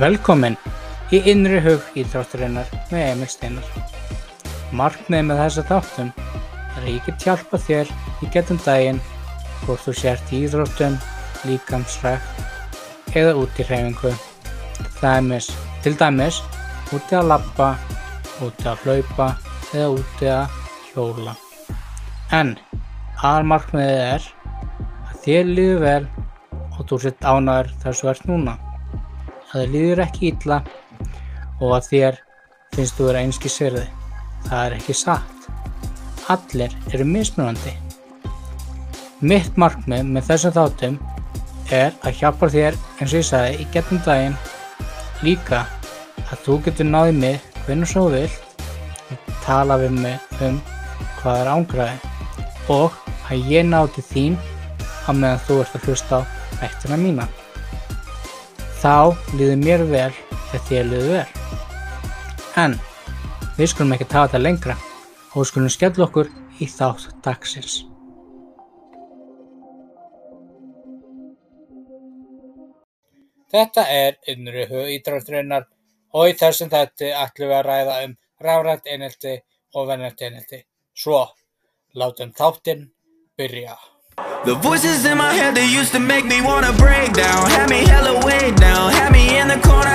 Velkomin í innri hug íþróttarinnar með Emil Steinar. Markmið með þessa þáttum er að ég get hjálpa þér í getum daginn hvort þú sért í íþróttum, líkamsrækt eða út í hreyfingu. Dæmis, til dæmis úti að lappa, úti að hlaupa eða úti að hjóla. En aðalmarkmiðið er að þér líður vel og þú sett ánæður þar svo ert núna að þér líður ekki illa og að þér finnst þú vera einski sverði. Það er ekki satt. Allir eru mismunandi. Mitt markmið með þessum þáttum er að hjálpa þér eins og ég sagði í getnum daginn líka að þú getur náðið mig hvernig svo vilt og tala við mig um hvað er ángraði og að ég náti þín á meðan þú ert að hlusta á ættina mína. Þá líður mér vel þegar þér líður vel. En við skulum ekki tafa þetta lengra og við skulum skella okkur í þátt dagsins. Þetta er innri hug ídrátturinnar og í þessum þetti ætlum við að ræða um rafrænt einhelti og vennert einhelti. Svo, látum þáttinn byrja. The voices in my head that used to make me wanna break down. Had me hella way down. Had me in the corner,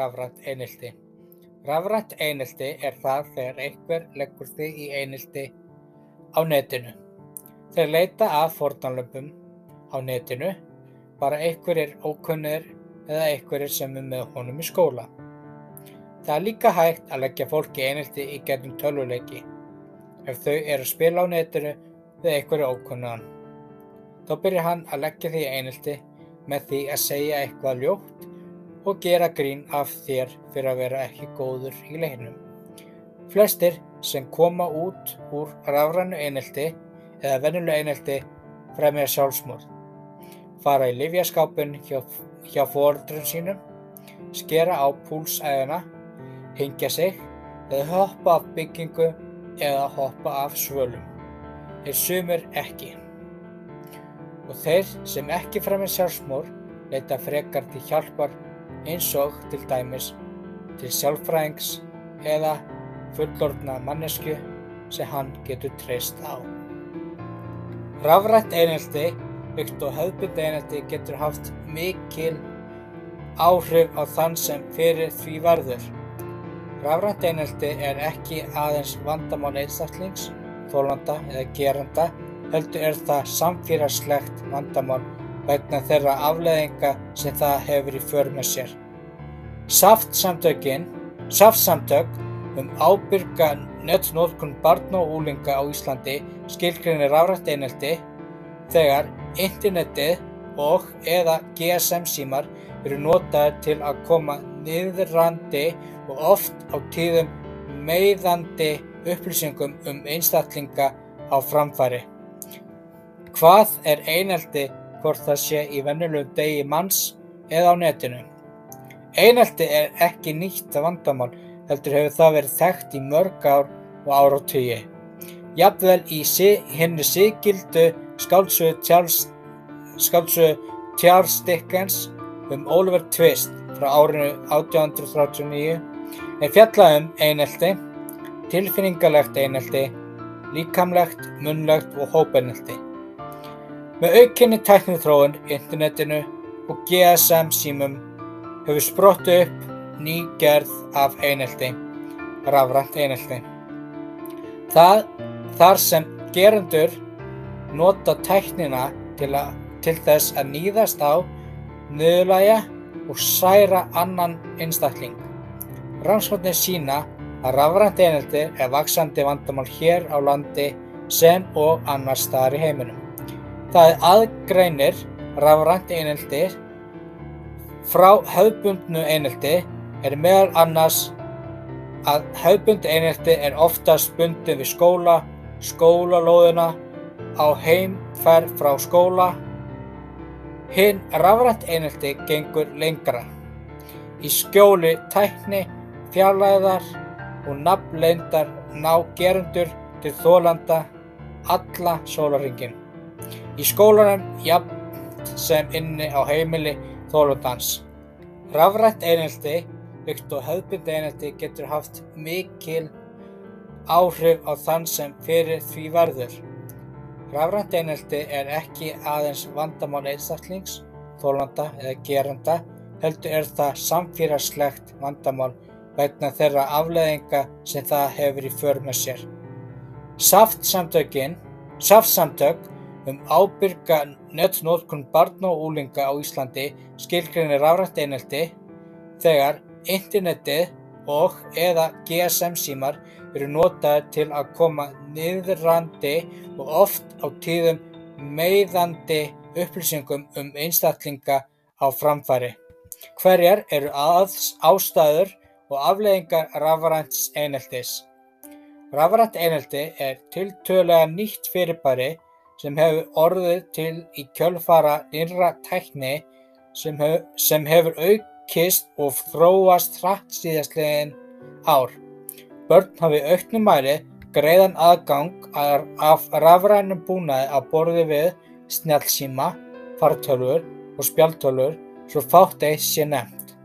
er rafrænt einelti? Rafrænt einelti er það þegar einhver leggur þig í einelti á netinu. Þeir leita að fórnarlömpum á netinu, bara einhverjir ókunnir eða einhverjir sem er með honum í skóla. Það er líka hægt að leggja fólk í einelti í gegnum tölvuleiki ef þau eru að spila á netinu við einhverju ókunnan. Þá byrjar hann að leggja því einelti með því að segja eitthvað ljótt og gera grín af þér fyrir að vera ekki góður í leiknum. Flestir sem koma út úr rafrænu einelti eða vennulega einelti fremja sjálfsmórð, fara í livjaskápun hjá, hjá fóreldrum sínum, skera á púlsæðina, hingja sig eða hoppa af byggingu eða hoppa af svölum. Þeir sumir ekki. Og þeir sem ekki fremja sjálfsmórð leita frekar til hjálpar eins og til dæmis til sjálfræðings eða fullorðna mannesku sem hann getur treyst á. Rafrætt einhelti, byggt og höfbund einhelti getur haft mikil áhrif á þann sem fyrir því verður. Rafrænt einhelti er ekki aðeins vandamál einstaklings, þólanda eða geranda, heldur er það samfélagslegt vandamál vegna þeirra afleðinga sem það hefur í för með sér. Saftsamtökin, saftsamtök um ábyrga nöttnóðkun barna og úlinga á Íslandi skilgrinni rafrætt einhelti þegar internetið og eða GSM símar eru notaðir til að koma niðrandi og oft á tíðum meiðandi upplýsingum um einstaklinga á framfæri. Hvað er einhelti hvort það sé í vennulegum degi manns eða á netinu. Einelti er ekki nýtt vandamál, heldur hefur það verið þekkt í mörg ár og áratugi. Jafnvel í henni sigildu skáldsögu Charles Dickens um Oliver Twist frá árinu 1839 er fjallað um einelti, tilfinningalegt einelti, líkamlegt, munlegt og hópeinelti. Með aukinni tæknithróun, internetinu og GSM símum hefur sprottu upp ný gerð af einelti, rafrænt einelti. Það þar sem gerendur nota tæknina til, að, til þess að nýðast á, nöðlæja og særa annan einstakling. Rannsóknir sína að rafrænt einelti er vaksandi vandamál hér á landi sem og annar staðar í heiminum. Það aðgreinir rafrænt einelti frá höfbundnu einelti er meðal annars að hefðbundi einhelti er oftast bundin við skóla, skólalóðina, á heimferð frá skóla. Hinn rafrænt einhelti gengur lengra. Í skjóli tækni, fjarlæðar og nafnleindar ná gerundur til þólanda alla sólaringin. Í skólanum jafnt sem inni á heimili þólandans. Rafrænt einhelti, líkt og hefðbundi einhelti, getur haft mikil áhrif á þann sem fyrir því verður. Rafrænt einhelti er ekki aðeins vandamál einstaklings, þólanda eða geranda, heldur er það samfélagslegt vandamál vegna þeirra afleðinga sem það hefur í för með sér. Saftsamtökin, saftsamtök um ábyrga netnótkun barna og úlinga á Íslandi skilgreinir rafrænt einhelti þegar internetið og eða GSM símar eru notaðir til að koma niðrandi og oft á tíðum meiðandi upplýsingum um einstaklinga á framfæri. Hverjar eru aðs ástæður og afleðingar rafræns einheltis? Rafrænt einhelti er tiltölulega nýtt fyrirbæri sem hefur orðið til í kjölfara nýrra tækni sem, hef, sem hefur aukist og þróast hratt síðastlegin ár. Börn hafi auknum mæli greiðan aðgang af rafrænum búnaði að borði við snjálfsíma, fartölfur og spjaltölfur svo fátt eitt sé nefnt.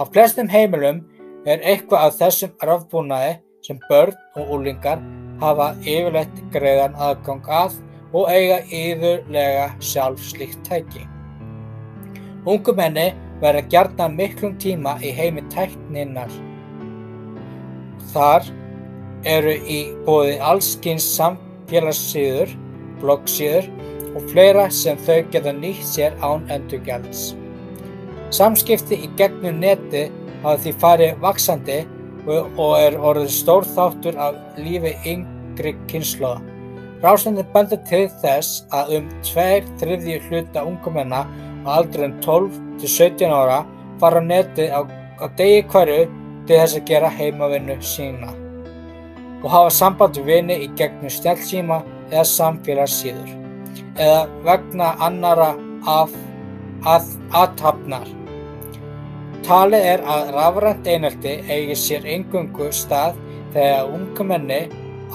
Á flestum heimilum er eitthvað af þessum rafbúnaði sem börn og úlingar hafa yfirleitt greiðan aðgang að og eiga yðurlega sjálf slíkt tæki. Ungumenni verða gjarnan miklum tíma í heimi tækninnar. Þar eru í bóði allskins samfélagssíður, bloggsíður og fleira sem þau geta nýtt sér án endurgjalds. Samskipti í gegnum neti hafa því farið vaksandi og er orðið stór þáttur af lífi yngri kynnslóða. Ráðstændin benda til þess að um tveir þriðju hluta ungumenna á aldrun 12 til 17 ára fara á neti á, á degi hverju til þess að gera heimavinnu sína og hafa samband við vini í gegnum snjálfsíma eða samfélagssíður eða vegna annara af að aðtapnar. Talið er að rafrænt einhelti eigi sér engungu stað þegar ungumenni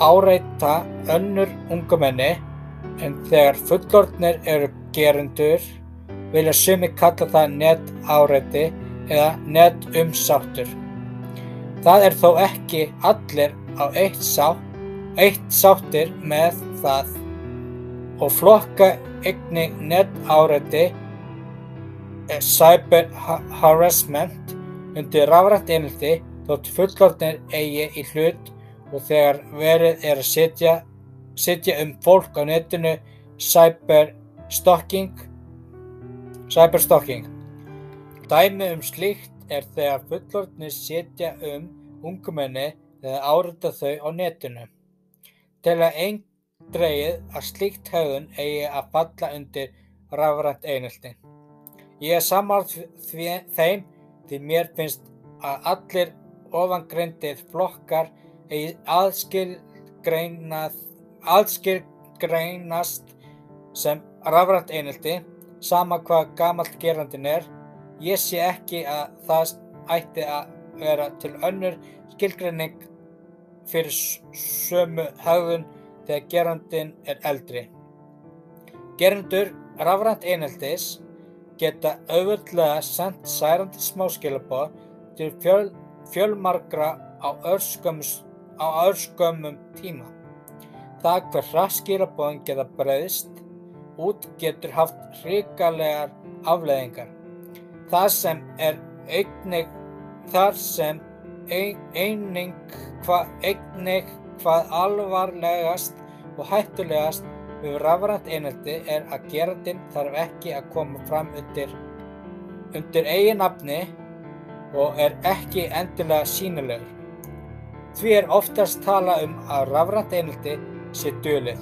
áreita önnur ungumenni en þegar fullorðnir eru gerendur vilja sumi kalla það net áreiti eða net umsáttur. Það er þó ekki allir á eitt, sá, eitt sáttir með það og flokka eigni net áreiti cyber harassment undir rafrænt einhelti þótt fullorðnir eigi í hlut og þegar verið er að setja, setja um fólk á netinu cyberstalking. cyberstalking. Dæmi um slíkt er þegar fullorðnir setja um ungumenni eða árita þau á netinu. Til að eindreið að slíkt höfðun eigi að falla undir rafrænt einhelti. Ég er samáð þeim því mér finnst að allir ofangreindir flokkar aðskilgreinast sem rafrænt einhelti, sama hvað gamalt gerandin er. Ég sé ekki að það ætti að vera til önnur skilgreining fyrir sömu höfðun þegar gerandin er eldri. Gerandur rafrænt einheltis geta auðvöldlega sendt særandi smáskilabóð til fjöl, fjölmargra á örskömmum tíma. Það hver hraðskilabóðin geta breyðist út getur haft hrikalegar afleðingar. Það sem er einnig ein, eining, hva, hvað alvarlegast og hættulegast við rafrænt einhelti er að gerandinn þarf ekki að koma fram undir, undir eigin nafni og er ekki endilega sínilegur. Því er oftast tala um að rafrænt einhelti sé dölið.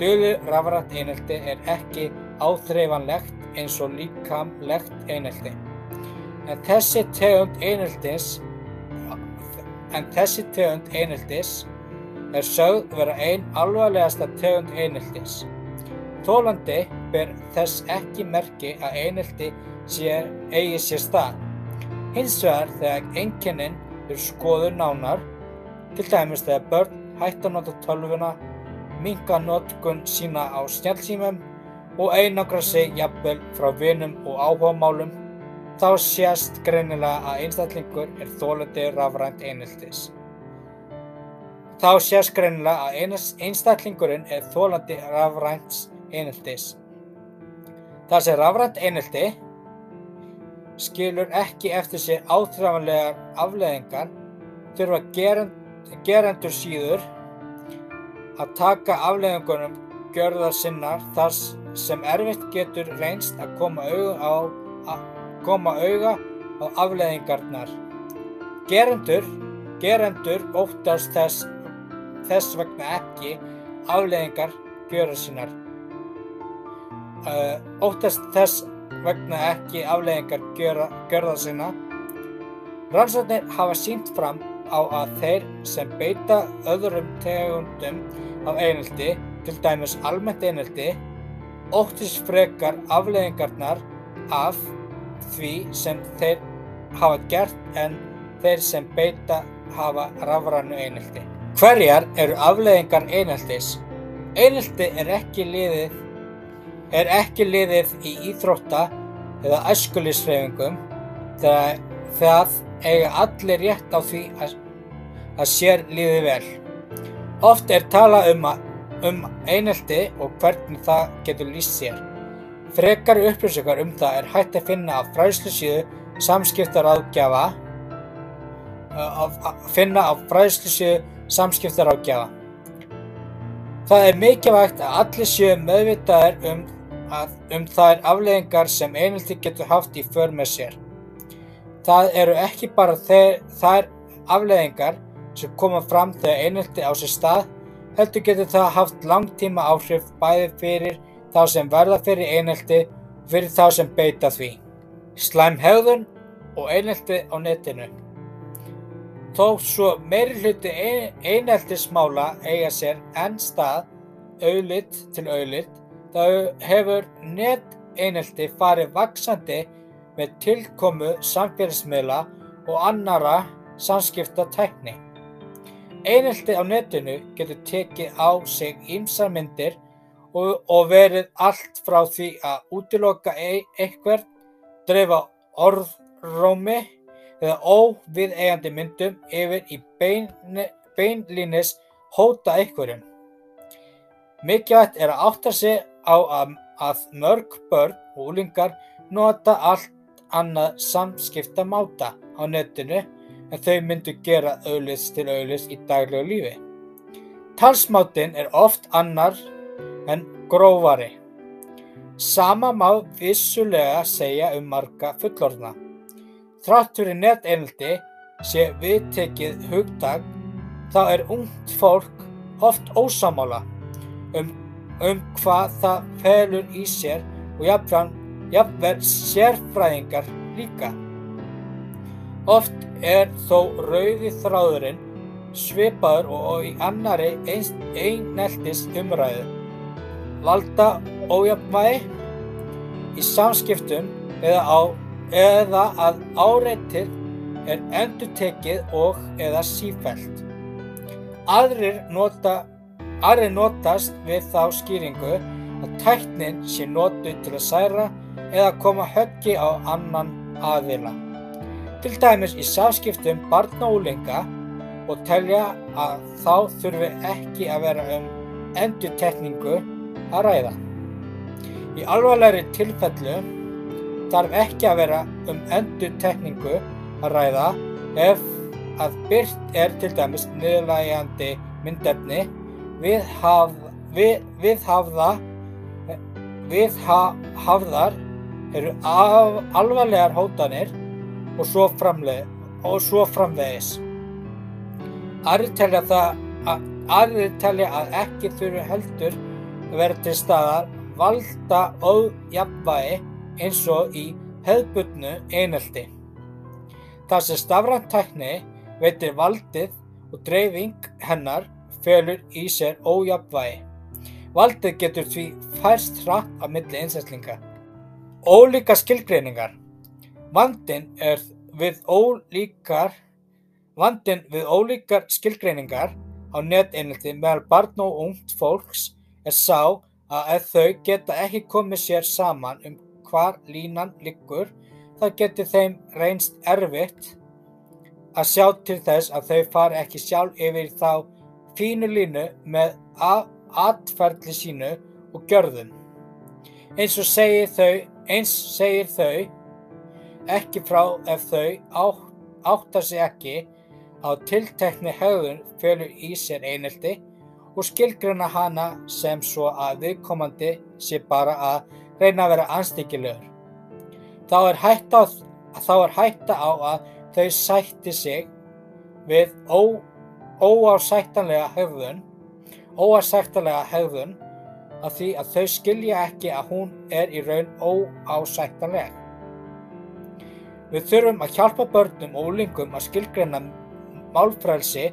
Dölið rafrænt einhelti er ekki áþreifanlegt eins og líkamlegt einhelti. En þessi tegund einheltins en þessi tegund eineltis er sögð vera ein alvarlegasta tegund eineltis. Þólandi ber þess ekki merki að einelti sé, eigi sér stað. Hins vegar þegar einkennin eru skoður nánar, til dæmis þegar börn hætta að nota tölvuna, minka notkun sína á snjálfsýmum og einangra sig jafnvel frá vinum og áhugamálum, þá sést greinilega að einstaklingur er þólandi rafrænt eineltis. Þá sést greinilega að einstaklingurinn er þólandi rafrænt eineltis. Það sem rafrænt einelti skilur ekki eftir sig áþræfanlegar afleðingar þurfa gerendur síður að taka afleðingunum gjörðar sinnar þar sem erfitt getur reynst að koma auga á, að koma auga á afleðingarnar. Gerendur, gerendur óttast þess, þess vegna ekki afleðingar gjörðar sinnar. Uh, óttast þess vegna ekki afleðingar gjörða sinna. Rannsóknir hafa sínt fram á að þeir sem beita öðrum tegundum af einelti, til dæmis almennt einelti, óttist frekar afleðingarnar af því sem þeir hafa gert en þeir sem beita hafa rafrannu einelti. Hverjar eru afleðingar eineltis? Einelti er ekki liðið er ekki liðið í íþrótta eða æskulisreifingum þegar það eiga allir rétt á því að, að sér líði vel. Oft er tala um, um einelti og hvernig það getur lýst sér. Frekari upplýsingar um það er hægt að finna á fræðslusíðu samskiptaráðgjafa að finna á fræðslusíðu samskiptaráðgjafa. Það er mikilvægt að allir séu meðvitaðir um um þær afleðingar sem einelti getur haft í för með sér. Það eru ekki bara þeir, þær afleðingar sem koma fram þegar einelti á sér stað, heldur getur það haft langtíma áhrif bæði fyrir þá sem verða fyrir einelti og fyrir þá sem beita því. Slæm hegðun og einelti á netinu. Þó svo meiri hluti eineltismála eiga sér enn stað auðlitt til auðlitt þá hefur neteinelti farið vaksandi með tilkomu samfélagsmiðla og annara samskipta tækni. Einelti á netinu getur tekið á sig ýmsar myndir og, og verið allt frá því að útiloka eitthvað, dreifa orðrómi eða óviðeigandi myndum yfir í bein, beinlínis hóta einhverjum. Mikilvægt er að átta sig á að, að mörg börn og úlingar nota allt annað samskiptamáta á netinu en þau myndu gera auðlist til auðlist í daglegu lífi. Talsmátin er oft annar en grófari. Sama má vissulega segja um marga fullorðna. Þrátt fyrir neteinildi sé viðtekið hugdag þá er ungt fólk oft ósamála um um hvað það felur í sér og jafnvel sérfræðingar líka. Oft er þó rauði þráðurinn svipaður og í annari einneltis umræðu. Valda ójafnvægi í samskiptum eða, á, eða að áreitir er endur tekið og eða sífælt. Aðrir nota Aðrir notast við þá skýringu að tæknin sé notuð til að særa eða koma höggi á annan aðila. Til dæmis í sáskiptum barna og úlinga og telja að þá þurfi ekki að vera um endur tekningu að ræða. Í alvarlegri tilfellu þarf ekki að vera um endur tekningu að ræða ef að byrt er til dæmis niðurlægjandi myndefni Viðhaf, við, viðhafða, viðhafðar eru af, alvarlegar hótanir og svo, framleið, og svo framvegis. Aðrir telja, að, aðrir telja að ekki þurfi heldur vera til staðar valda ójafnvægi eins og í hefðbundnu einelti. Það sem stafrænt tækni veitir valdið og dreifing hennar felur í sér ójafnvægi. Valdið getur því færst hratt á milli einsætlinga. Ólíka skilgreiningar Vandin er við ólíkar Vandin við ólíkar skilgreiningar á neteinelti meðal barn og ungt fólks er sá að ef þau geta ekki komið sér saman um hvar línan liggur, þá getur þeim reynst erfitt að sjá til þess að þau fari ekki sjálf yfir þá fínu línu með atferðli sínu og gjörðum. Eins og segir þau, eins segir þau ekki frá ef þau á, áttar sig ekki á tiltekni höfðun fölur í sér einelti og skilgruna hana sem svo að viðkomandi sé bara að reyna að vera anstíkilegur. Þá er hætta á, er hætta á að þau sætti sig við ó, óásættanlega höfðun óásættanlega hegðun af því að þau skilja ekki að hún er í raun óásættanleg. Við þurfum að hjálpa börnum og úlingum að skilgreina málfrælsi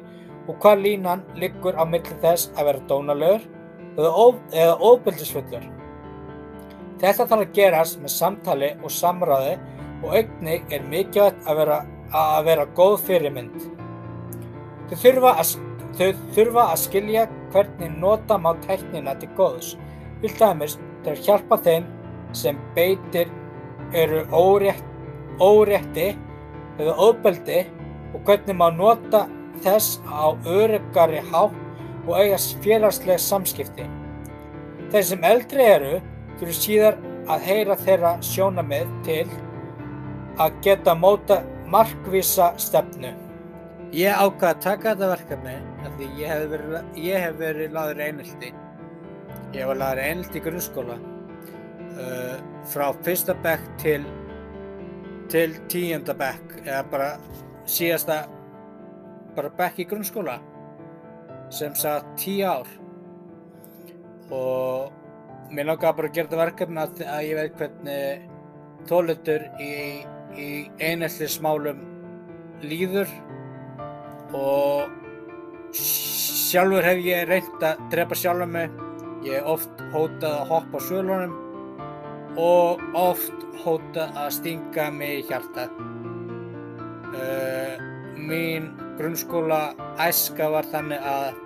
og hvað línan liggur á milli þess að vera dónalögur eða óbyldisfullur. Þetta þarf að gerast með samtali og samráði og auknig er mikilvægt að vera, að vera góð fyrirmynd. Þau þurfa að Þau þurfa að skilja hvernig nota má tæknina til góðs, vil dæmis til að hjálpa þeim sem beitir eru órétt, órétti eða óbeldi og hvernig má nota þess á öryggari hátt og eigast félagslega samskipti. Þeir sem eldri eru þurfu síðar að heyra þeirra sjónamið til að geta móta markvísa stefnu. Ég ákvaði að taka þetta verkefni því ég hef verið, ég hef verið laður einhelti. Ég var laður einhelti í grunnskóla uh, frá fyrsta bekk til, til tíunda bekk eða bara síðasta bara bekk í grunnskóla sem satt tíu ár og mér langaði bara að gera þetta verkefni að, að ég veit hvernig tólutur í, í einhelti smálum líður og sjálfur hef ég reynd að drepa sjálfa mig. Ég hef oft hótað að hoppa á svölunum og oft hótað að stinga mig í hjarta. Uh, mín grunnskóla æska var þannig að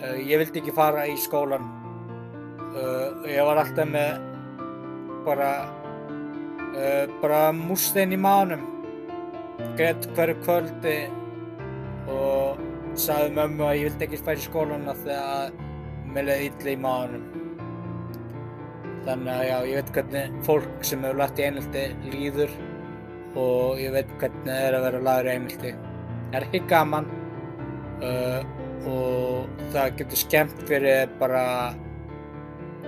uh, ég vildi ekki fara í skólan uh, ég var alltaf með bara bara mústein í mánum greitt hverju kvöldi sagði mömmu að ég vildi ekki færi skólan að það með leiði illa í maðunum. Þannig að já, ég veit hvernig fólk sem hefur lagt í einhaldi líður og ég veit hvernig það er að vera lagur í einhaldi. Það er ekki gaman uh, og það getur skemmt fyrir bara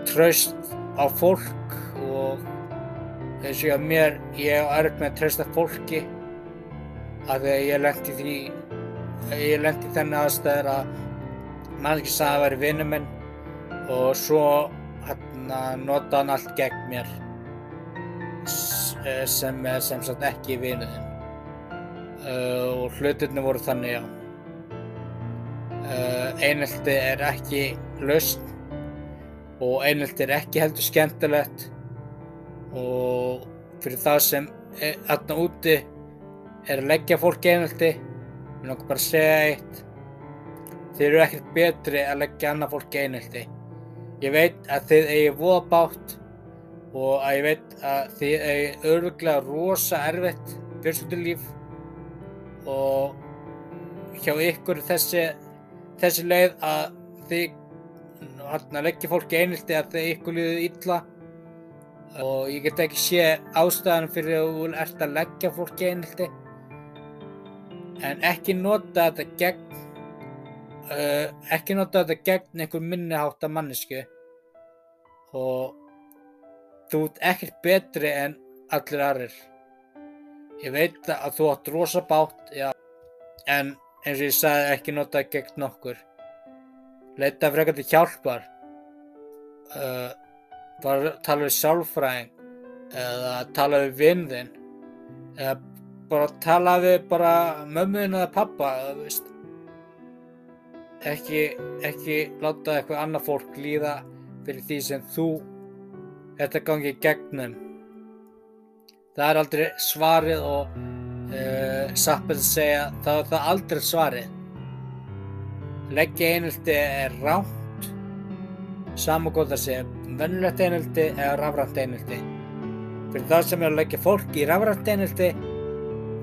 tröst á fólk og þess að mér, ég er örg með að trösta fólki að því að ég lendi því ég lendi þenni aðstæður að ekki sagði að vera vinnu minn og svo hérna nota hann allt gegn mér eh, sem er sem sagt ekki vinnuðinn uh, og hlutirni voru þannig já. Uh, einelti er ekki lausn og einelti er ekki heldur skemmtilegt og fyrir það sem þarna úti er að leggja fólk einelti Mér langar bara að segja eitt. Þið eru ekkert betri að leggja annað fólk einhelti. Ég veit að þið eigi voða bátt og að ég veit að þið eigi öruglega rosa erfitt fjölskyldulíf og hjá ykkur þessi, þessi leið að þið hérna, leggja fólki einhelti að þið ykkur líðið illa og ég get ekki sé ástæðan fyrir að þú ert að leggja fólki einhelti en ekki nota þetta gegn uh, ekki nota þetta gegn einhver minnihátt af mannesku og þú ert ekkert betri en allir aðrir. Ég veit að þú átt rosa bátt já, en eins og ég sagði ekki nota þetta gegn nokkur. Leita frekar til hjálpar. Uh, bara tala við sjálfræðing eða tala við vinn þinn eða bara tala við bara mömmun eða pappa þú veist. Ekki, ekki láta eitthvað annað fólk líða fyrir því sem þú þetta gangi gegnum. Það er aldrei svarið og uh, sappið að segja það er það aldrei svarið. Leggja einhaldi er ránt samagóð að segja vennulegt einhaldi eða rafrænt einhaldi fyrir það sem er að leggja fólk í rafrænt einhaldi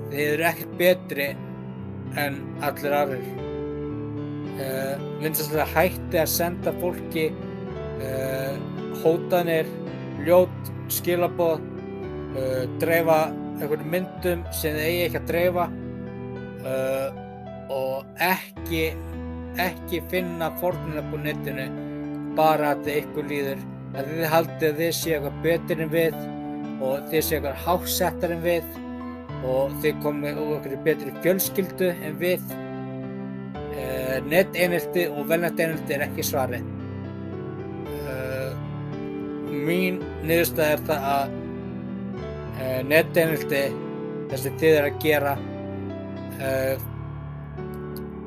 þið eru ekkert betri en allir aðrir. Uh, vinsastlega hætti að senda fólki uh, hótanir ljót, skilaboð uh, dreifa einhvern myndum sem þið eigi ekki að dreifa og ekki ekki finna fórnuna på netinu bara að þið ykkur líður. Að þið haldið að þið séu eitthvað betur en við og þið séu eitthvað hásettar en við og þið komið úr eitthvað betri fjölskyldu en við. Uh, net einhelti og velnætt einhelti er ekki svarið. Uh, mín niðurstað er það að uh, net einhelti þessi þið er að gera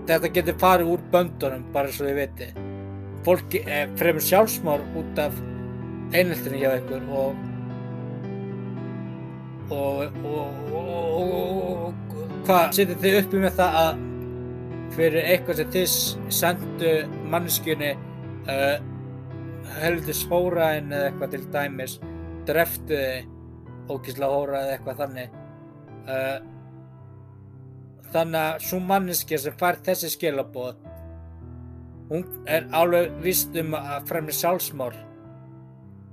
þetta getur farið úr böndunum bara svo þið viti fólki eh, fremur sjálfsmár út af einheltinu hjá ykkur og og, og, og, og hvað setið þið uppi með það að fyrir eitthvað sem þið sendu mannskjunni uh, heldur hóraðin eða eitthvað til dæmis dreftu þið ógíslega hóra eða eitthvað þannig uh, þannig að svo manneskja sem fær þessi skilaboð hún er alveg vist um að fremja sjálfsmór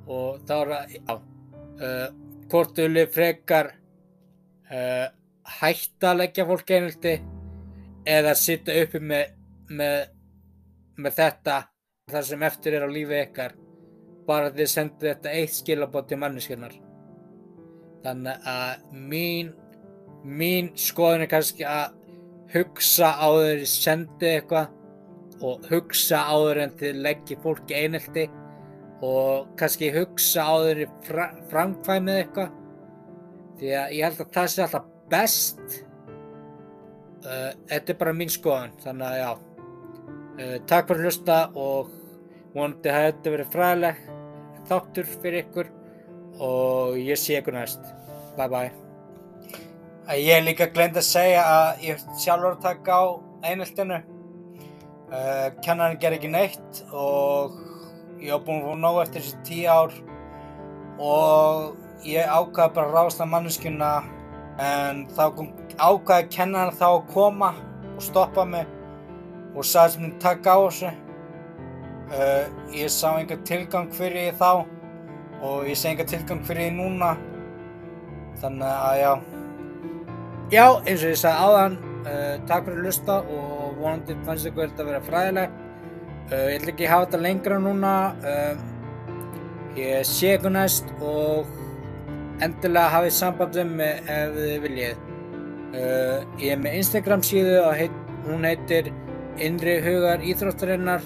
og þá er að já, uh, hvort þau vilja frekar uh, hætta að leggja fólk einhaldi eða sitja uppi með, með, með þetta þar sem eftir er á lífi ykkar bara þið sendu þetta eitt skilabót til manneskunar þannig að mín mín skoðun er kannski að hugsa áður í sendi eitthvað og hugsa áður en þið leggji fólki einhelti og kannski hugsa áður í fra framkvæmið eitthvað. Því að ég held að það sé alltaf best. Uh, þetta er bara mín skoðun. Þannig að já. Uh, takk fyrir að hlusta og vonandi að þetta verið fræðileg þáttur fyrir ykkur. Og ég sé ykkur næst. Bye bye. Ég líka glemt að segja að ég sjálfur að taka á einheltinu uh, kennarinn ger ekki neitt og ég hef búin að fá nóg eftir þessi tíu ár og ég ákvaði bara að rásta manneskjuna en þá kom ákvaði kennarinn þá að koma og stoppa mig og sagði sem þið taka á þessu. Uh, ég sá enga tilgang fyrir því þá og ég sé enga tilgang fyrir því núna. Þannig að já. Já, eins og ég sagði áðan, uh, takk fyrir að lusta og vonandi fannst ykkur þetta að vera fræðilegt. Uh, ég ætla ekki að hafa þetta lengra núna. Uh, ég sé ykkur næst og endilega hafið sambandum með ef þið viljið. Ég er með Instagram síðu og heit, hún heitir Innri Hugar Íþróttarinnar.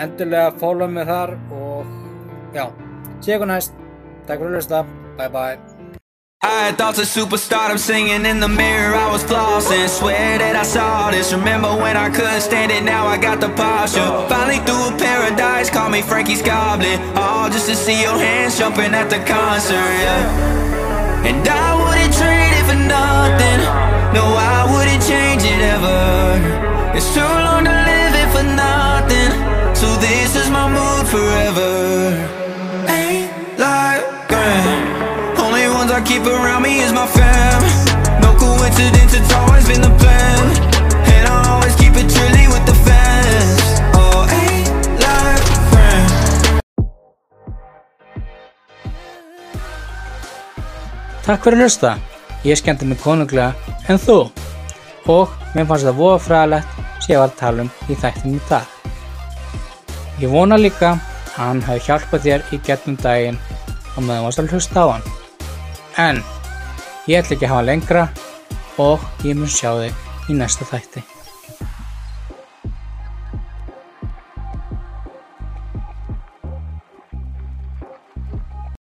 Endilega follow mig þar og já, sé ykkur næst. Takk fyrir að lusta. Bye bye. I had thoughts of superstardom singing in the mirror, I was flossing. Swear that I saw this, remember when I couldn't stand it, now I got the posture. Finally through a paradise, call me Frankie's Goblin. All just to see your hands jumping at the concert, yeah. And I wouldn't trade it for nothing. No, I wouldn't change it ever. It's too long to live it for nothing. So this is my mood forever keep around me is my fam No coincidence, it's always been the plan And I always keep it trilly with the fans Oh, ain't like friends Takk fyrir að hlusta. Ég skemmti mig konunglega en þú. Og mér fannst það voða fræðilegt sem ég var að tala um í þættinum í dag. Ég vona líka að hann hafi hjálpað þér í getnum daginn og meðan varst að hlusta á hann. En ég ætla ekki að hafa lengra og ég mun sjá þig í næsta þætti.